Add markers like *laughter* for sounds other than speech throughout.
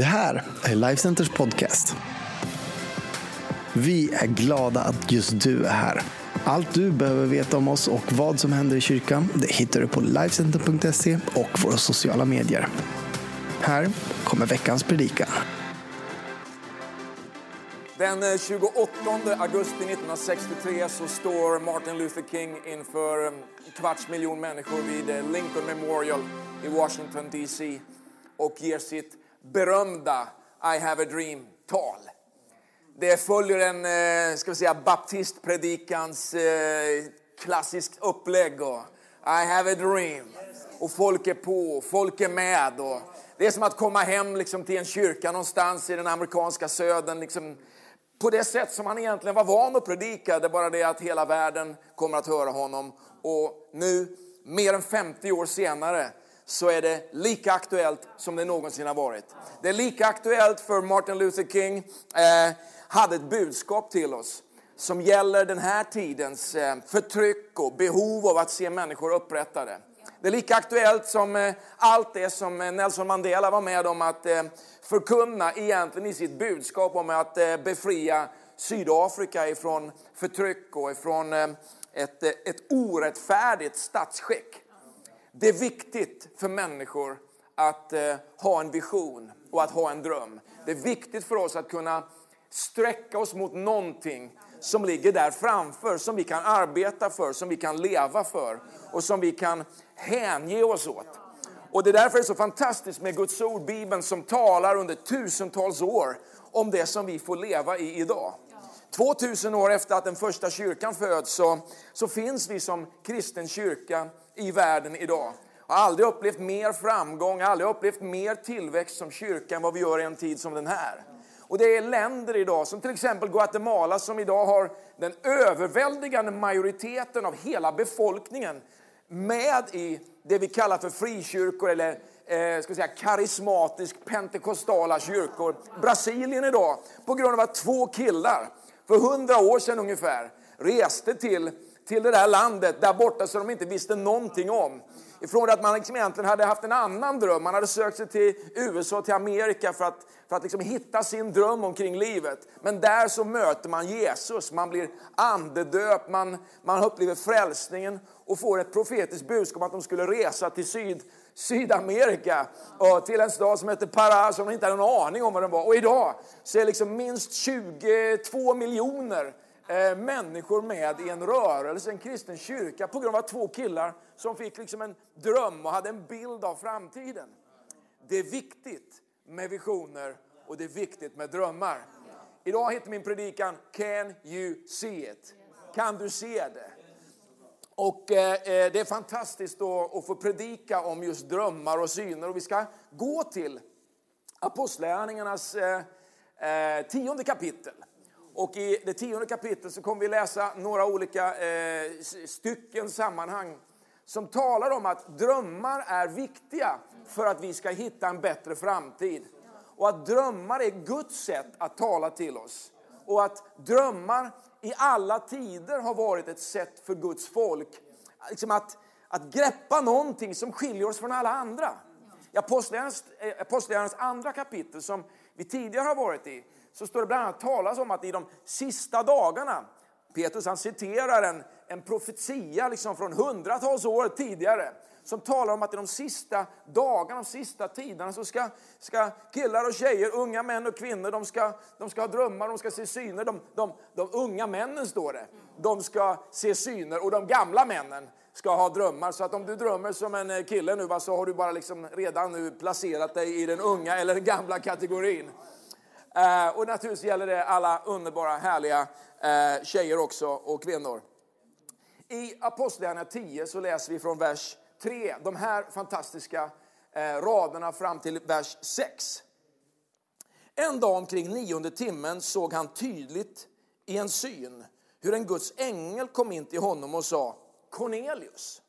Det här är Lifecenters podcast. Vi är glada att just du är här. Allt du behöver veta om oss och vad som händer i kyrkan det hittar du på Lifecenter.se och våra sociala medier. Här kommer veckans predikan. Den eh, 28 augusti 1963 så står Martin Luther King inför eh, en kvarts miljon människor vid eh, Lincoln Memorial i Washington DC och ger sitt berömda I have a dream-tal. Det följer en eh, ska vi säga, baptistpredikans eh, klassiskt upplägg. Och I have a dream. Och folk är på, folk är med. Och det är som att komma hem liksom, till en kyrka någonstans i den amerikanska södern. Liksom, på det sätt som han egentligen var van att predika. Det är bara det att hela världen kommer att höra honom. Och nu, mer än 50 år senare, så är det lika aktuellt som det någonsin har varit. Det är lika aktuellt för Martin Luther King eh, hade ett budskap till oss som gäller den här tidens eh, förtryck och behov av att se människor upprättade. Det är lika aktuellt som eh, allt det som eh, Nelson Mandela var med om att eh, förkunna egentligen i sitt budskap om att eh, befria Sydafrika ifrån förtryck och ifrån ett, ett orättfärdigt statsskick. Det är viktigt för människor att eh, ha en vision och att ha en dröm. Det är viktigt för oss att kunna sträcka oss mot någonting som ligger där framför, som vi kan arbeta för, som vi kan leva för och som vi kan hänge oss åt. Och Det är därför det är så fantastiskt med Guds ord, Bibeln, som talar under tusentals år om det som vi får leva i idag. 2000 år efter att den första kyrkan föds så, så finns vi som kristen kyrka i världen idag. Jag har aldrig upplevt mer framgång, aldrig upplevt mer tillväxt som kyrka än vad vi gör i en tid som den här. Och det är länder idag, som till exempel Guatemala, som idag har den överväldigande majoriteten av hela befolkningen med i det vi kallar för frikyrkor eller eh, ska säga, karismatisk pentekostala kyrkor. Brasilien idag, på grund av att två killar för hundra år sedan ungefär reste till till det där landet där borta som de inte visste någonting om. Ifrån att man liksom egentligen hade haft en annan dröm. Man hade sökt sig till USA, till Amerika för att, för att liksom hitta sin dröm omkring livet. Men där så möter man Jesus, man blir andedöpt, man, man upplever frälsningen och får ett profetiskt budskap att de skulle resa till Syd, Sydamerika och till en stad som heter Pará som de inte hade en aning om vad den var. Och idag så är liksom minst 22 miljoner Eh, människor med i en rörelse, en kristen kyrka, på grund av två killar som fick liksom en dröm och hade en bild av framtiden. Det är viktigt med visioner och det är viktigt med drömmar. Idag heter min predikan Can you see it? Kan du se det? Och eh, eh, det är fantastiskt då att få predika om just drömmar och syner. Och vi ska gå till Apostlagärningarnas eh, eh, tionde kapitel. Och i det tionde kapitlet så kommer vi läsa några olika eh, stycken, sammanhang som talar om att drömmar är viktiga för att vi ska hitta en bättre framtid. Och att drömmar är Guds sätt att tala till oss. Och att drömmar i alla tider har varit ett sätt för Guds folk liksom att, att greppa någonting som skiljer oss från alla andra. I Apostlagärningarnas eh, andra kapitel som vi tidigare har varit i så står det bland annat talas om att i de sista dagarna, Petrus han citerar en, en profetia liksom från hundratals år tidigare, som talar om att i de sista dagarna, de sista tiderna så ska, ska killar och tjejer, unga män och kvinnor, de ska, de ska ha drömmar, de ska se syner. De, de, de unga männen, står det, de ska se syner och de gamla männen ska ha drömmar. Så att om du drömmer som en eh, kille nu va, så har du bara liksom redan nu placerat dig i den unga eller den gamla kategorin. Eh, och naturligtvis gäller det alla underbara, härliga eh, tjejer också och kvinnor. I Apostlagärningarna 10 så läser vi från vers 3 de här fantastiska eh, raderna fram till vers 6. En dag omkring nionde timmen såg han tydligt i en syn hur en Guds ängel kom in till honom och sa Cornelius.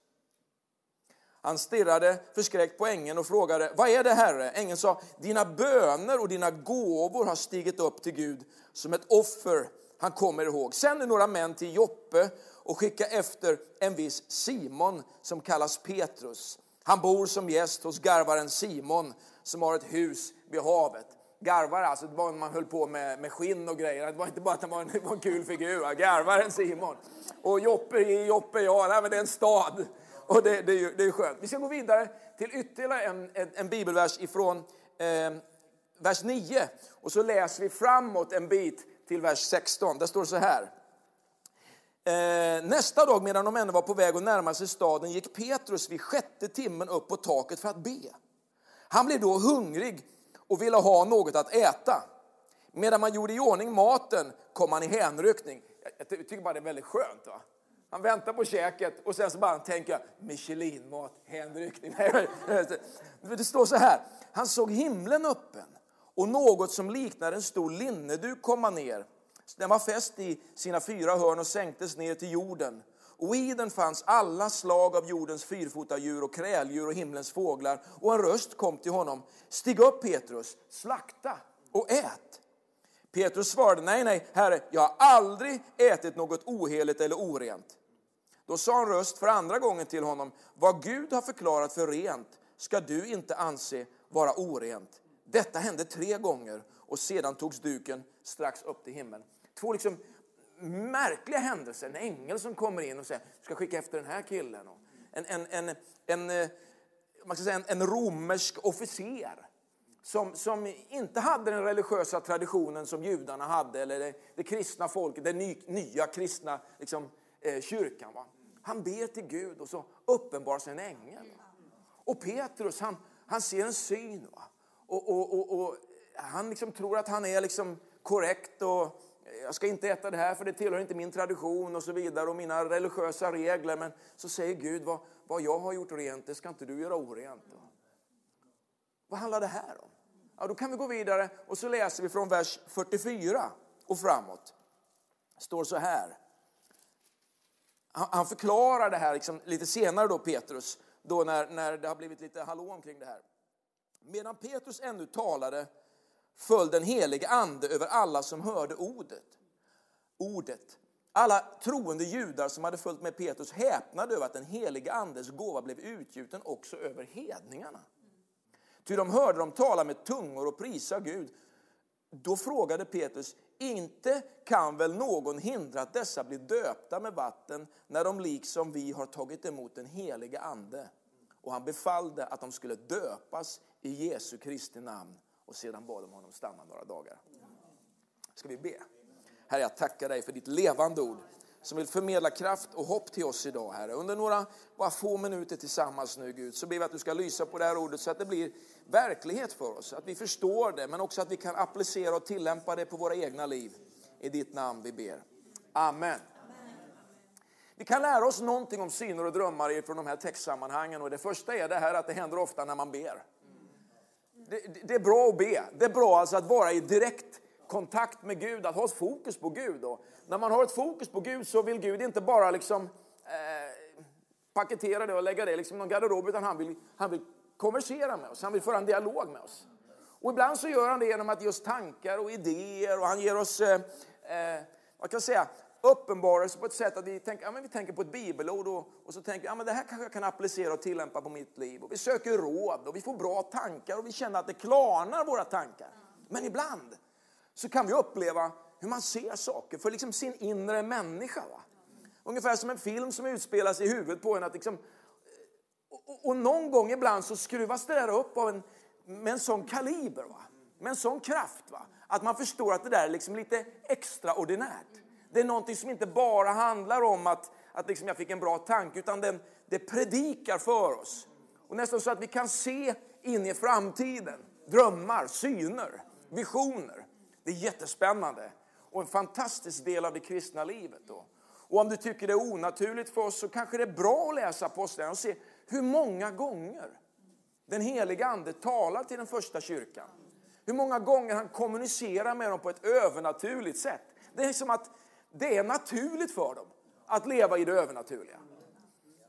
Han stirrade förskräckt på ängen och frågade, vad är det Herre? Ängen sa, dina böner och dina gåvor har stigit upp till Gud som ett offer han kommer ihåg. Sänd några män till Joppe och skicka efter en viss Simon som kallas Petrus. Han bor som gäst hos garvaren Simon som har ett hus vid havet. Garvare, alltså det var när man höll på med, med skinn och grejer. Det var inte bara att han var en, *laughs* var en kul figur. Garvaren Simon. Och Joppe, Joppe ja, nej, men det är en stad. Och det, det, är, det är skönt. Vi ska gå vidare till ytterligare en, en, en bibelvers ifrån eh, vers 9. Och så läser vi framåt en bit till vers 16. Där står det så här. Eh, nästa dag medan de ännu var på väg att närma sig staden gick Petrus vid sjätte timmen upp på taket för att be. Han blev då hungrig och ville ha något att äta. Medan man gjorde i ordning maten kom han i hänryckning. Jag tycker bara det är väldigt skönt. Va? Han väntar på käket och sen så bara tänker jag Michelinmat, hänryckning. *laughs* Det står så här, han såg himlen öppen och något som liknade en stor linneduk komma ner. Den var fäst i sina fyra hörn och sänktes ner till jorden. Och i den fanns alla slag av jordens fyrfotadjur och kräldjur och himlens fåglar. Och en röst kom till honom. Stig upp Petrus, slakta och ät. Petrus svarade, nej, nej, herre, jag har aldrig ätit något oheligt eller orent. Då sa en röst för andra gången till honom, vad Gud har förklarat för rent ska du inte anse vara orent. Detta hände tre gånger och sedan togs duken strax upp till himlen. Två liksom märkliga händelser. En ängel som kommer in och säger, du ska skicka efter den här killen. En, en, en, en, eh, man ska säga en, en romersk officer som, som inte hade den religiösa traditionen som judarna hade, eller det, det kristna folket, den ny, nya kristna liksom, eh, kyrkan. Va? Han ber till Gud och så uppenbarar sig en ängel. Och Petrus, han, han ser en syn. Va? Och, och, och, och han liksom tror att han är liksom korrekt och jag ska inte äta det här för det tillhör inte min tradition och så vidare och mina religiösa regler. Men så säger Gud, vad, vad jag har gjort rent, det ska inte du göra orent. Vad handlar det här om? Ja, då kan vi gå vidare och så läser vi från vers 44 och framåt. Det står så här. Han förklarar det här liksom lite senare då, Petrus, då när, när det har blivit lite hallå omkring det här. Medan Petrus ännu talade föll den helige ande över alla som hörde ordet. ordet. Alla troende judar som hade följt med Petrus häpnade över att den helige andes gåva blev utgjuten också över hedningarna. Ty de hörde dem tala med tungor och prisa Gud. Då frågade Petrus, inte kan väl någon hindra att dessa blir döpta med vatten när de liksom vi har tagit emot den helige ande? Och han befallde att de skulle döpas i Jesu Kristi namn och sedan bad de honom stanna några dagar. Ska vi be? Herre, jag tackar dig för ditt levande ord som vill förmedla kraft och hopp till oss idag, Herre. Under några bara få minuter tillsammans nu, Gud, så ber vi att du ska lysa på det här ordet så att det blir verklighet för oss. Att vi förstår det, men också att vi kan applicera och tillämpa det på våra egna liv. I ditt namn vi ber. Amen. Vi kan lära oss någonting om syner och drömmar från de här textsammanhangen. Och det första är det här att det händer ofta när man ber. Det, det, är bra att be. Det är bra alltså att vara i direkt kontakt med Gud, att ha ett fokus på Gud. Och när man har ett fokus på Gud så vill Gud inte bara liksom, eh, paketera det och lägga det liksom i liksom någon garderob, utan han vill, han vill konversera med oss, han vill föra en dialog med oss. Och ibland så gör han det genom att ge oss tankar och idéer och han ger oss, eh, eh, vad kan jag säga, uppenbarelse på ett sätt att vi tänker, ja, men vi tänker på ett bibelord och, och så tänker vi, ja, men det här kanske jag kan applicera och tillämpa på mitt liv. Och vi söker råd och vi får bra tankar och vi känner att det klarnar våra tankar. Men ibland så kan vi uppleva hur man ser saker för liksom sin inre människa. Va? Ungefär som en film som utspelar sig i huvudet på en. Att liksom, och, och, någon gång ibland så skruvas det där upp av en, med en sån kaliber, va? med en sån kraft. Va? Att man förstår att det där är liksom lite extraordinärt. Det är någonting som inte bara handlar om att, att liksom jag fick en bra tanke, utan den, det predikar för oss. Och nästan så att vi kan se in i framtiden. Drömmar, syner, visioner. Det är jättespännande och en fantastisk del av det kristna livet. Då. Och om du tycker det är onaturligt för oss så kanske det är bra att läsa Apostlagärningarna och se hur många gånger den heliga Ande talar till den första kyrkan. Hur många gånger han kommunicerar med dem på ett övernaturligt sätt. Det är som att det är naturligt för dem att leva i det övernaturliga.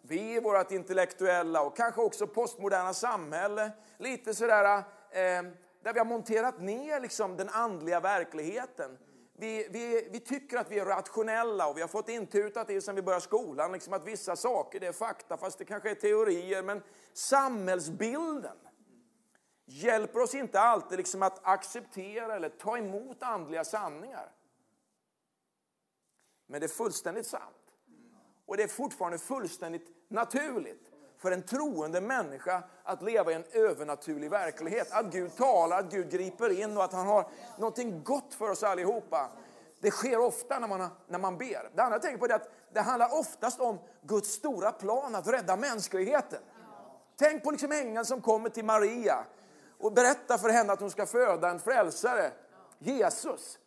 Vi i vårt intellektuella och kanske också postmoderna samhälle, lite sådär, eh, där vi har monterat ner liksom den andliga verkligheten. Vi, vi, vi, tycker att vi är rationella och vi har fått intutat det sen vi började skolan, liksom att vissa saker det är fakta fast det kanske är teorier. Men samhällsbilden hjälper oss inte alltid liksom att acceptera eller ta emot andliga sanningar. Men det är fullständigt sant. Och det är fortfarande fullständigt naturligt för en troende människa att leva i en övernaturlig verklighet. Att Gud talar, att Gud griper in och att han har någonting gott för oss allihopa. Det sker ofta när man, när man ber. Det andra jag tänker på är att det handlar oftast om Guds stora plan att rädda mänskligheten. Tänk på liksom ängeln som kommer till Maria och berättar för henne att hon ska föda en frälsare, Jesus.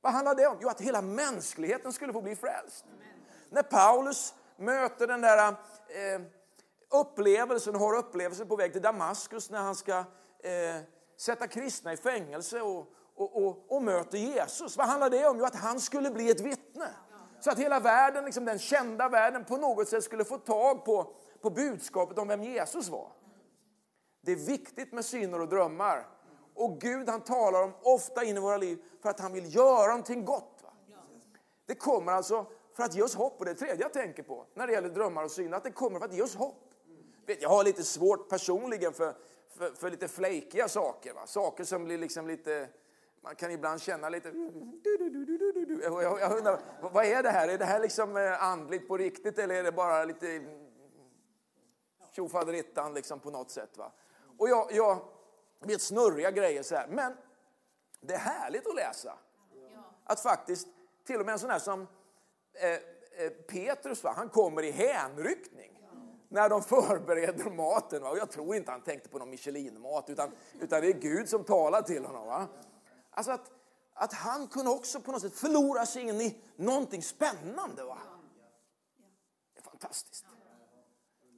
Vad handlar det om? Jo, att hela mänskligheten skulle få bli frälst. När Paulus möter den där eh, upplevelsen, har upplevelsen på väg till Damaskus när han ska eh, sätta kristna i fängelse och, och, och, och, möter Jesus. Vad handlar det om? Jo, att han skulle bli ett vittne. Så att hela världen, liksom den kända världen, på något sätt skulle få tag på, på budskapet om vem Jesus var. Det är viktigt med syner och drömmar. Och Gud han talar om ofta in i våra liv för att han vill göra någonting gott. Va? Det kommer alltså för att ge oss hopp. Och det tredje jag tänker på när det gäller drömmar och syner, att det kommer för att ge oss hopp. Jag har lite svårt personligen för, för, för lite flakiga saker. Va? Saker som blir liksom lite... Man kan ibland känna lite... Jag, jag undrar, vad är det här? Är det här liksom eh, andligt på riktigt eller är det bara lite tjofaderittan liksom på något sätt? Va? Och jag, jag vet snurriga grejer så här. Men det är härligt att läsa. Att faktiskt, till och med en sån här som eh, eh, Petrus, va? han kommer i hänryckning när de *laughs* förbereder maten. Va? Och jag tror inte han tänkte på någon Michelin-mat, utan, utan det är Gud som talar till honom. Va? Alltså att, att han kunde också på något sätt förlora sig in i någonting spännande. Va? Det är fantastiskt.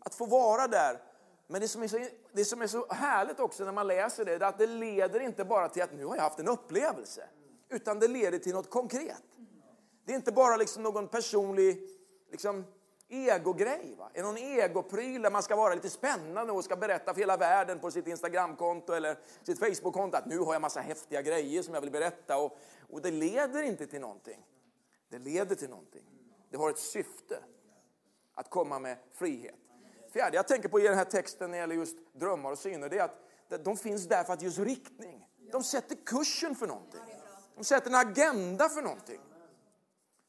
Att få vara där. Men det som, är så, det som är så härligt också när man läser det, är att det leder inte bara till att nu har jag haft en upplevelse, utan det leder till något konkret. Det är inte bara liksom någon personlig liksom, egogrej. Va? Är någon egopryl där man ska vara lite spännande och ska berätta för hela världen på sitt Instagramkonto eller sitt Facebookkonto att nu har jag massa häftiga grejer som jag vill berätta. Och, och det leder inte till någonting. Det leder till någonting. Det har ett syfte att komma med frihet. Fjärde jag tänker på i den här texten när det gäller just drömmar och syner, det är att de finns där för att ge oss riktning. De sätter kursen för någonting. De sätter en agenda för någonting.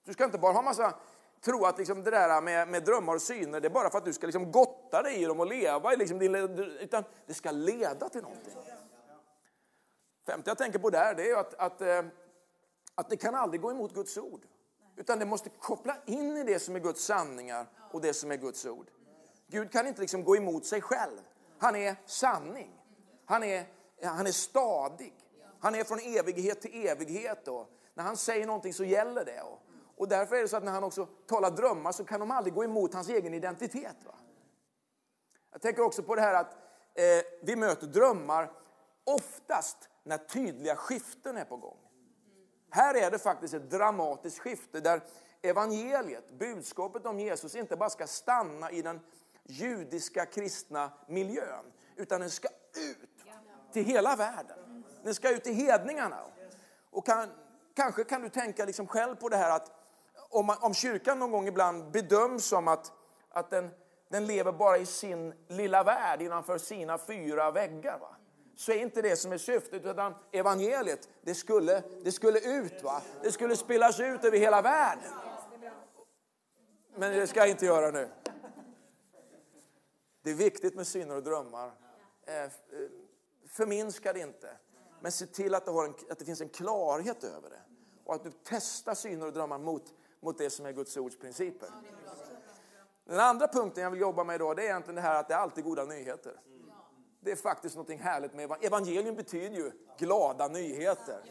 Du ska inte bara ha massa tro att liksom det där med, med, drömmar och syner, det är bara för att du ska liksom gotta dig i dem och leva i liksom din, utan det ska leda till någonting. Femte jag tänker på där, det är att, att, eh, att det kan aldrig gå emot Guds ord. Utan det måste koppla in i det som är Guds sanningar och det som är Guds ord. Gud kan inte liksom gå emot sig själv. Han är sanning. Han är, han är stadig. Han är från evighet till evighet. Och när han säger någonting så gäller det. Och och därför är det så att när han också talar drömmar så kan de aldrig gå emot hans egen identitet. Va? Jag tänker också på det här att eh, vi möter drömmar oftast när tydliga skiften är på gång. Här är det faktiskt ett dramatiskt skifte där evangeliet, budskapet om Jesus, inte bara ska stanna i den judiska kristna miljön, utan den ska ut till hela världen. Den ska ut till hedningarna. Och kan, kanske kan du tänka liksom själv på det här att om, man, om kyrkan någon gång ibland bedöms som att, att den, den lever bara i sin lilla värld innanför sina fyra väggar. Va? så är inte det som är syftet, utan evangeliet, det skulle, det skulle ut. Va? Det skulle spelas ut över hela världen. Men det ska jag inte göra nu. Det är viktigt med syner och drömmar. Eh, eh, förminska det inte. Men se till att det, en, att det finns en klarhet över det. Och att du testar syner och drömmar mot mot det som är Guds ords principer. Den andra punkten jag vill jobba med idag det är egentligen det här att det är alltid goda nyheter. Det är faktiskt något härligt med evangelium. betyder ju glada nyheter.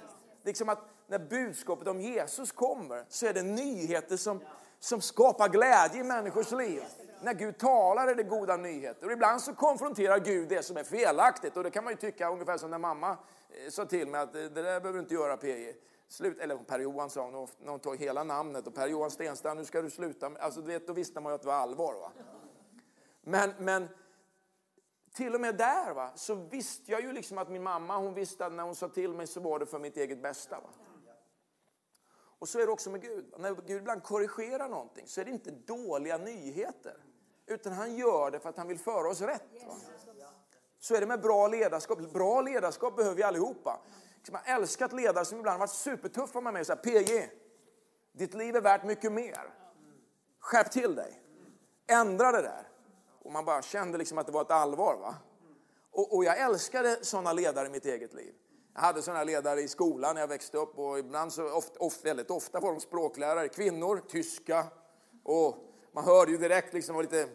Liksom att när budskapet om Jesus kommer så är det nyheter som, som skapar glädje i människors liv. När Gud talar är det goda nyheter. Och ibland så konfronterar Gud det som är felaktigt. Och det kan man ju tycka ungefär som när mamma eh, sa till mig att det där behöver du inte göra PJ. Slut, eller Per-Johan sa hon, när hon tog hela namnet. Och Per-Johan Stenstrand, nu ska du sluta. Alltså, du vet, då visste man ju att det var allvar. Va? Men, men till och med där va, så visste jag ju liksom att min mamma, hon visste att när hon sa till mig så var det för mitt eget bästa. Va? Och så är det också med Gud. När Gud ibland korrigerar någonting så är det inte dåliga nyheter. Utan han gör det för att han vill föra oss rätt. Va? Så är det med bra ledarskap. Bra ledarskap behöver vi allihopa. Jag har älskat ledare som ibland har varit supertuffa med mig och sagt PG, ditt liv är värt mycket mer. Skärp till dig. Ändra det där. Och man bara kände liksom att det var ett allvar. va? Och, och jag älskade sådana ledare i mitt eget liv. Jag hade sådana ledare i skolan när jag växte upp och ibland så ofta, ofta, väldigt ofta var de språklärare, kvinnor, tyska. Och man hörde ju direkt liksom var lite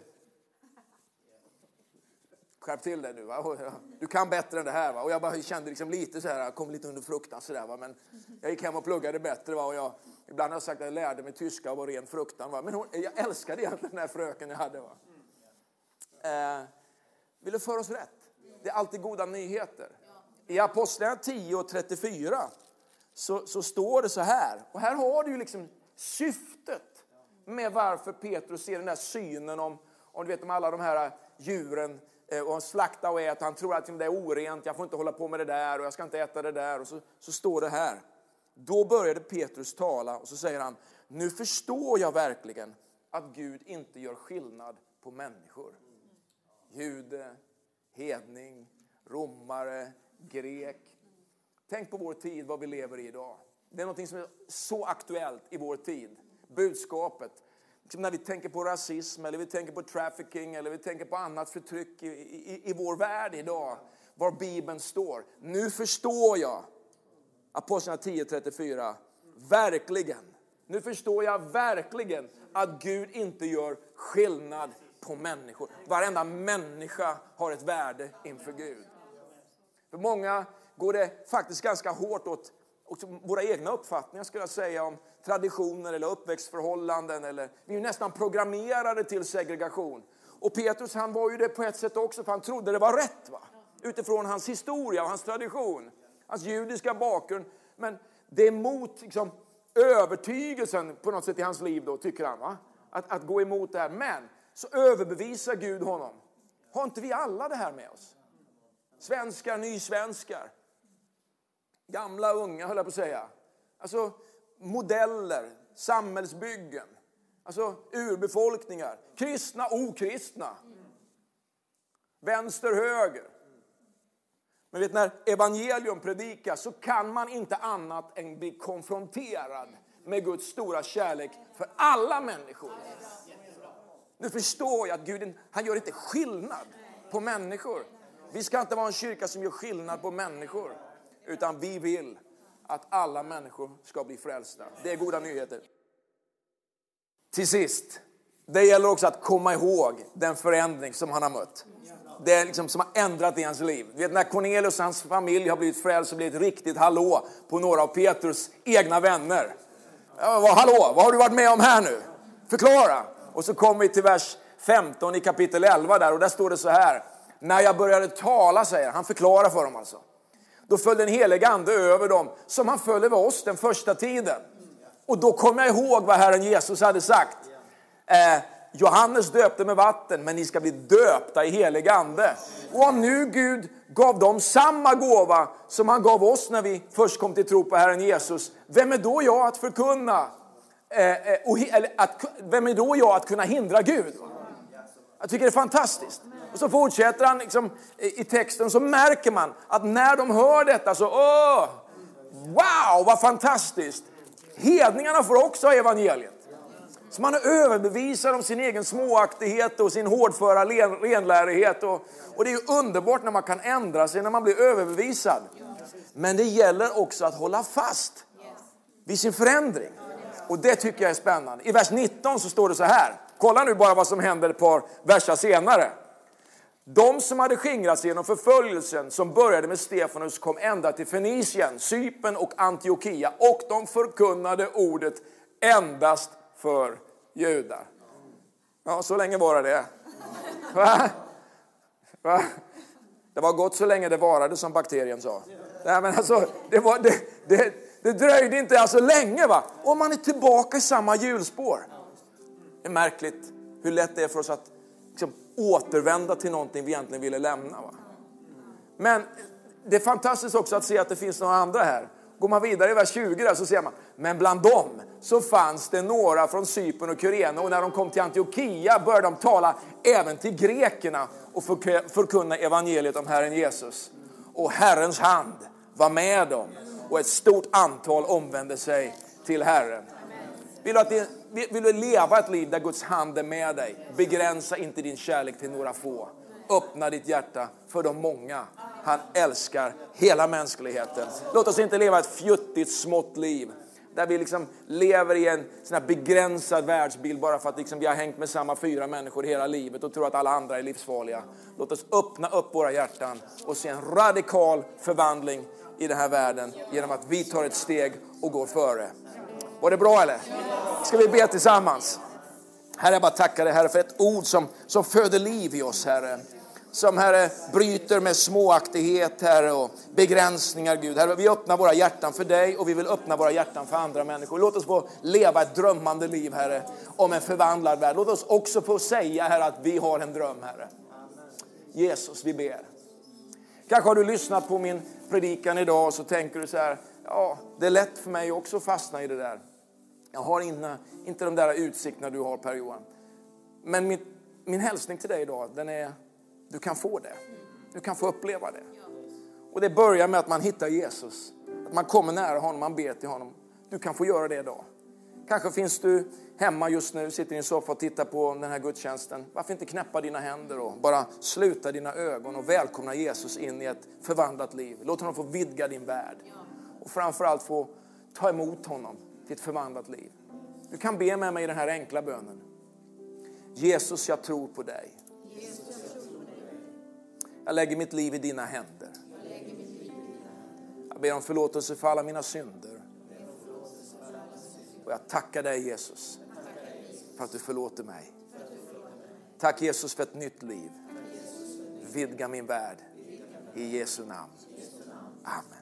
skärp till dig nu. Va? Du kan bättre än det här. Va? Och jag bara kände liksom lite så här, jag kom lite under fruktan så där, va? Men jag gick hem och pluggade bättre. Va? Och jag, ibland har jag sagt att jag lärde mig tyska och var ren fruktan. Va? Men hon, jag älskade egentligen den här fröken jag hade. Va? Eh, vill du föra oss rätt? Det är alltid goda nyheter. I Apostlagärningarna 10 och 34 så, så står det så här. Och här har du ju liksom syftet med varför Petrus ser den där synen om, om, du vet, om alla de här djuren Eh, och han slaktar och äter. Han tror att det är orent, jag får inte hålla på med det där och jag ska inte äta det där. Och så, så står det här. Då började Petrus tala och så säger han, nu förstår jag verkligen att Gud inte gör skillnad på människor. Jude, hedning, romare, grek. Tänk på vår tid, vad vi lever i idag. Det är något som är så aktuellt i vår tid. Budskapet. Liksom när vi tänker på rasism, eller vi tänker på trafficking eller vi tänker på annat förtryck i, i, i vår värld idag. Var Bibeln står. Nu förstår jag, Apostlagärningarna 10.34, verkligen. Nu förstår jag verkligen att Gud inte gör skillnad på människor. Varenda människa har ett värde inför Gud. För många går det faktiskt ganska hårt åt åt våra egna uppfattningar skulle jag säga om traditioner eller uppväxtförhållanden. Eller, vi är nästan programmerade till segregation. Och Petrus han var ju det på ett sätt också för han trodde det var rätt. Va? Utifrån hans historia och hans tradition. Hans judiska bakgrund. Men det är emot liksom, övertygelsen på något sätt i hans liv då, tycker han. Va? Att, att gå emot det här. Men så överbevisar Gud honom. Har inte vi alla det här med oss? Svenskar, nysvenskar. Gamla, unga höll jag på att säga. Alltså modeller, samhällsbyggen. Alltså urbefolkningar. Kristna, okristna. Vänster, höger. Men vet när evangelium predikas så kan man inte annat än bli konfronterad med Guds stora kärlek för alla människor. Nu förstår jag att Gud han gör inte skillnad på människor. Vi ska inte vara en kyrka som gör skillnad på människor. Utan vi vill att alla människor ska bli frälsta. Det är goda nyheter. Till sist, det gäller också att komma ihåg den förändring som han har mött. Det är liksom som har ändrat i hans liv. vet när Cornelius och hans familj har blivit frälst så blir det ett riktigt hallå på några av Petrus egna vänner. Ja, hallå, vad har du varit med om här nu? Förklara! Och så kommer vi till vers 15 i kapitel 11 där och där står det så här. När jag började tala, säger han, förklarar för dem alltså. Då föll den helige ande över dem som han föll över oss den första tiden. Och då kom jag ihåg vad Herren Jesus hade sagt. Eh, Johannes döpte med vatten, men ni ska bli döpta i helig ande. Och om nu Gud gav dem samma gåva som han gav oss när vi först kom till tro på Herren Jesus, vem är då jag att förkunna? Eh, eh och, eller att, vem är då jag att kunna hindra Gud? Jag tycker det är fantastiskt. Och så fortsätter han liksom, i texten så märker man att när de hör detta så, åh, wow vad fantastiskt. Hedningarna får också evangeliet. Så man är överbevisad om sin egen småaktighet och sin hårdföra renlärighet. Och, och det är ju underbart när man kan ändra sig, när man blir överbevisad. Men det gäller också att hålla fast vid sin förändring. Och det tycker jag är spännande. I vers 19 så står det så här. Kolla nu bara vad som händer ett par verser senare. De som hade skingrats genom förföljelsen som började med Stefanus kom ända till Fenicien, Cypern och Antiochia och de förkunnade ordet endast för judar. Ja, så länge var det Va? Va? Det var gott så länge det varade som bakterien sa. Nej, men alltså, det, var, det, det, det dröjde inte alltså länge va? och man är tillbaka i samma hjulspår. Det är märkligt hur lätt det är för oss att liksom, återvända till någonting vi egentligen ville lämna. Va? Men det är fantastiskt också att se att det finns några andra här. går man vidare i vers 20 där så ser man, men bland dem så fanns det några från Cypern och Kyrene och när de kom till Antiochia började de tala även till grekerna och förkunna evangeliet om Herren Jesus. Och Herrens hand var med dem och ett stort antal omvände sig till Herren. Vill du, att vill du leva ett liv där Guds hand är med dig? Begränsa inte din kärlek till några få. Öppna ditt hjärta för de många. Han älskar hela mänskligheten. Låt oss inte leva ett fjuttigt, smått liv där vi liksom lever i en sån begränsad världsbild bara för att liksom vi har hängt med samma fyra människor hela livet och tror att alla andra är livsfarliga. Låt oss öppna upp våra hjärtan och se en radikal förvandling i den här världen genom att vi tar ett steg och går före. Var det bra eller? Ska vi be tillsammans? Herre, jag bara tackar dig Herre för ett ord som, som föder liv i oss Herre. Som Herre bryter med småaktighet Herre och begränsningar Gud. Herre, vi öppnar våra hjärtan för dig och vi vill öppna våra hjärtan för andra människor. Låt oss få leva ett drömmande liv Herre om en förvandlad värld. Låt oss också få säga Herre att vi har en dröm Herre. Jesus, vi ber. Kanske har du lyssnat på min predikan idag och så tänker du så här, ja, det är lätt för mig också att fastna i det där. Jag har inte, inte de där utsikterna du har Per-Johan. Men min, min hälsning till dig idag, den är, du kan få det. Du kan få uppleva det. Och det börjar med att man hittar Jesus. Att man kommer nära honom, man ber till honom. Du kan få göra det idag. Kanske finns du hemma just nu, sitter i en soffa och tittar på den här gudstjänsten. Varför inte knäppa dina händer och bara sluta dina ögon och välkomna Jesus in i ett förvandlat liv. Låt honom få vidga din värld. Och framförallt få ta emot honom till ett förvandlat liv. Du kan be med mig i den här enkla bönen. Jesus, jag tror på dig. Jag lägger mitt liv i dina händer. Jag ber om förlåtelse för alla mina synder. Och jag tackar dig Jesus för att du förlåter mig. Tack Jesus för ett nytt liv. Vidga min värld. I Jesu namn. Amen.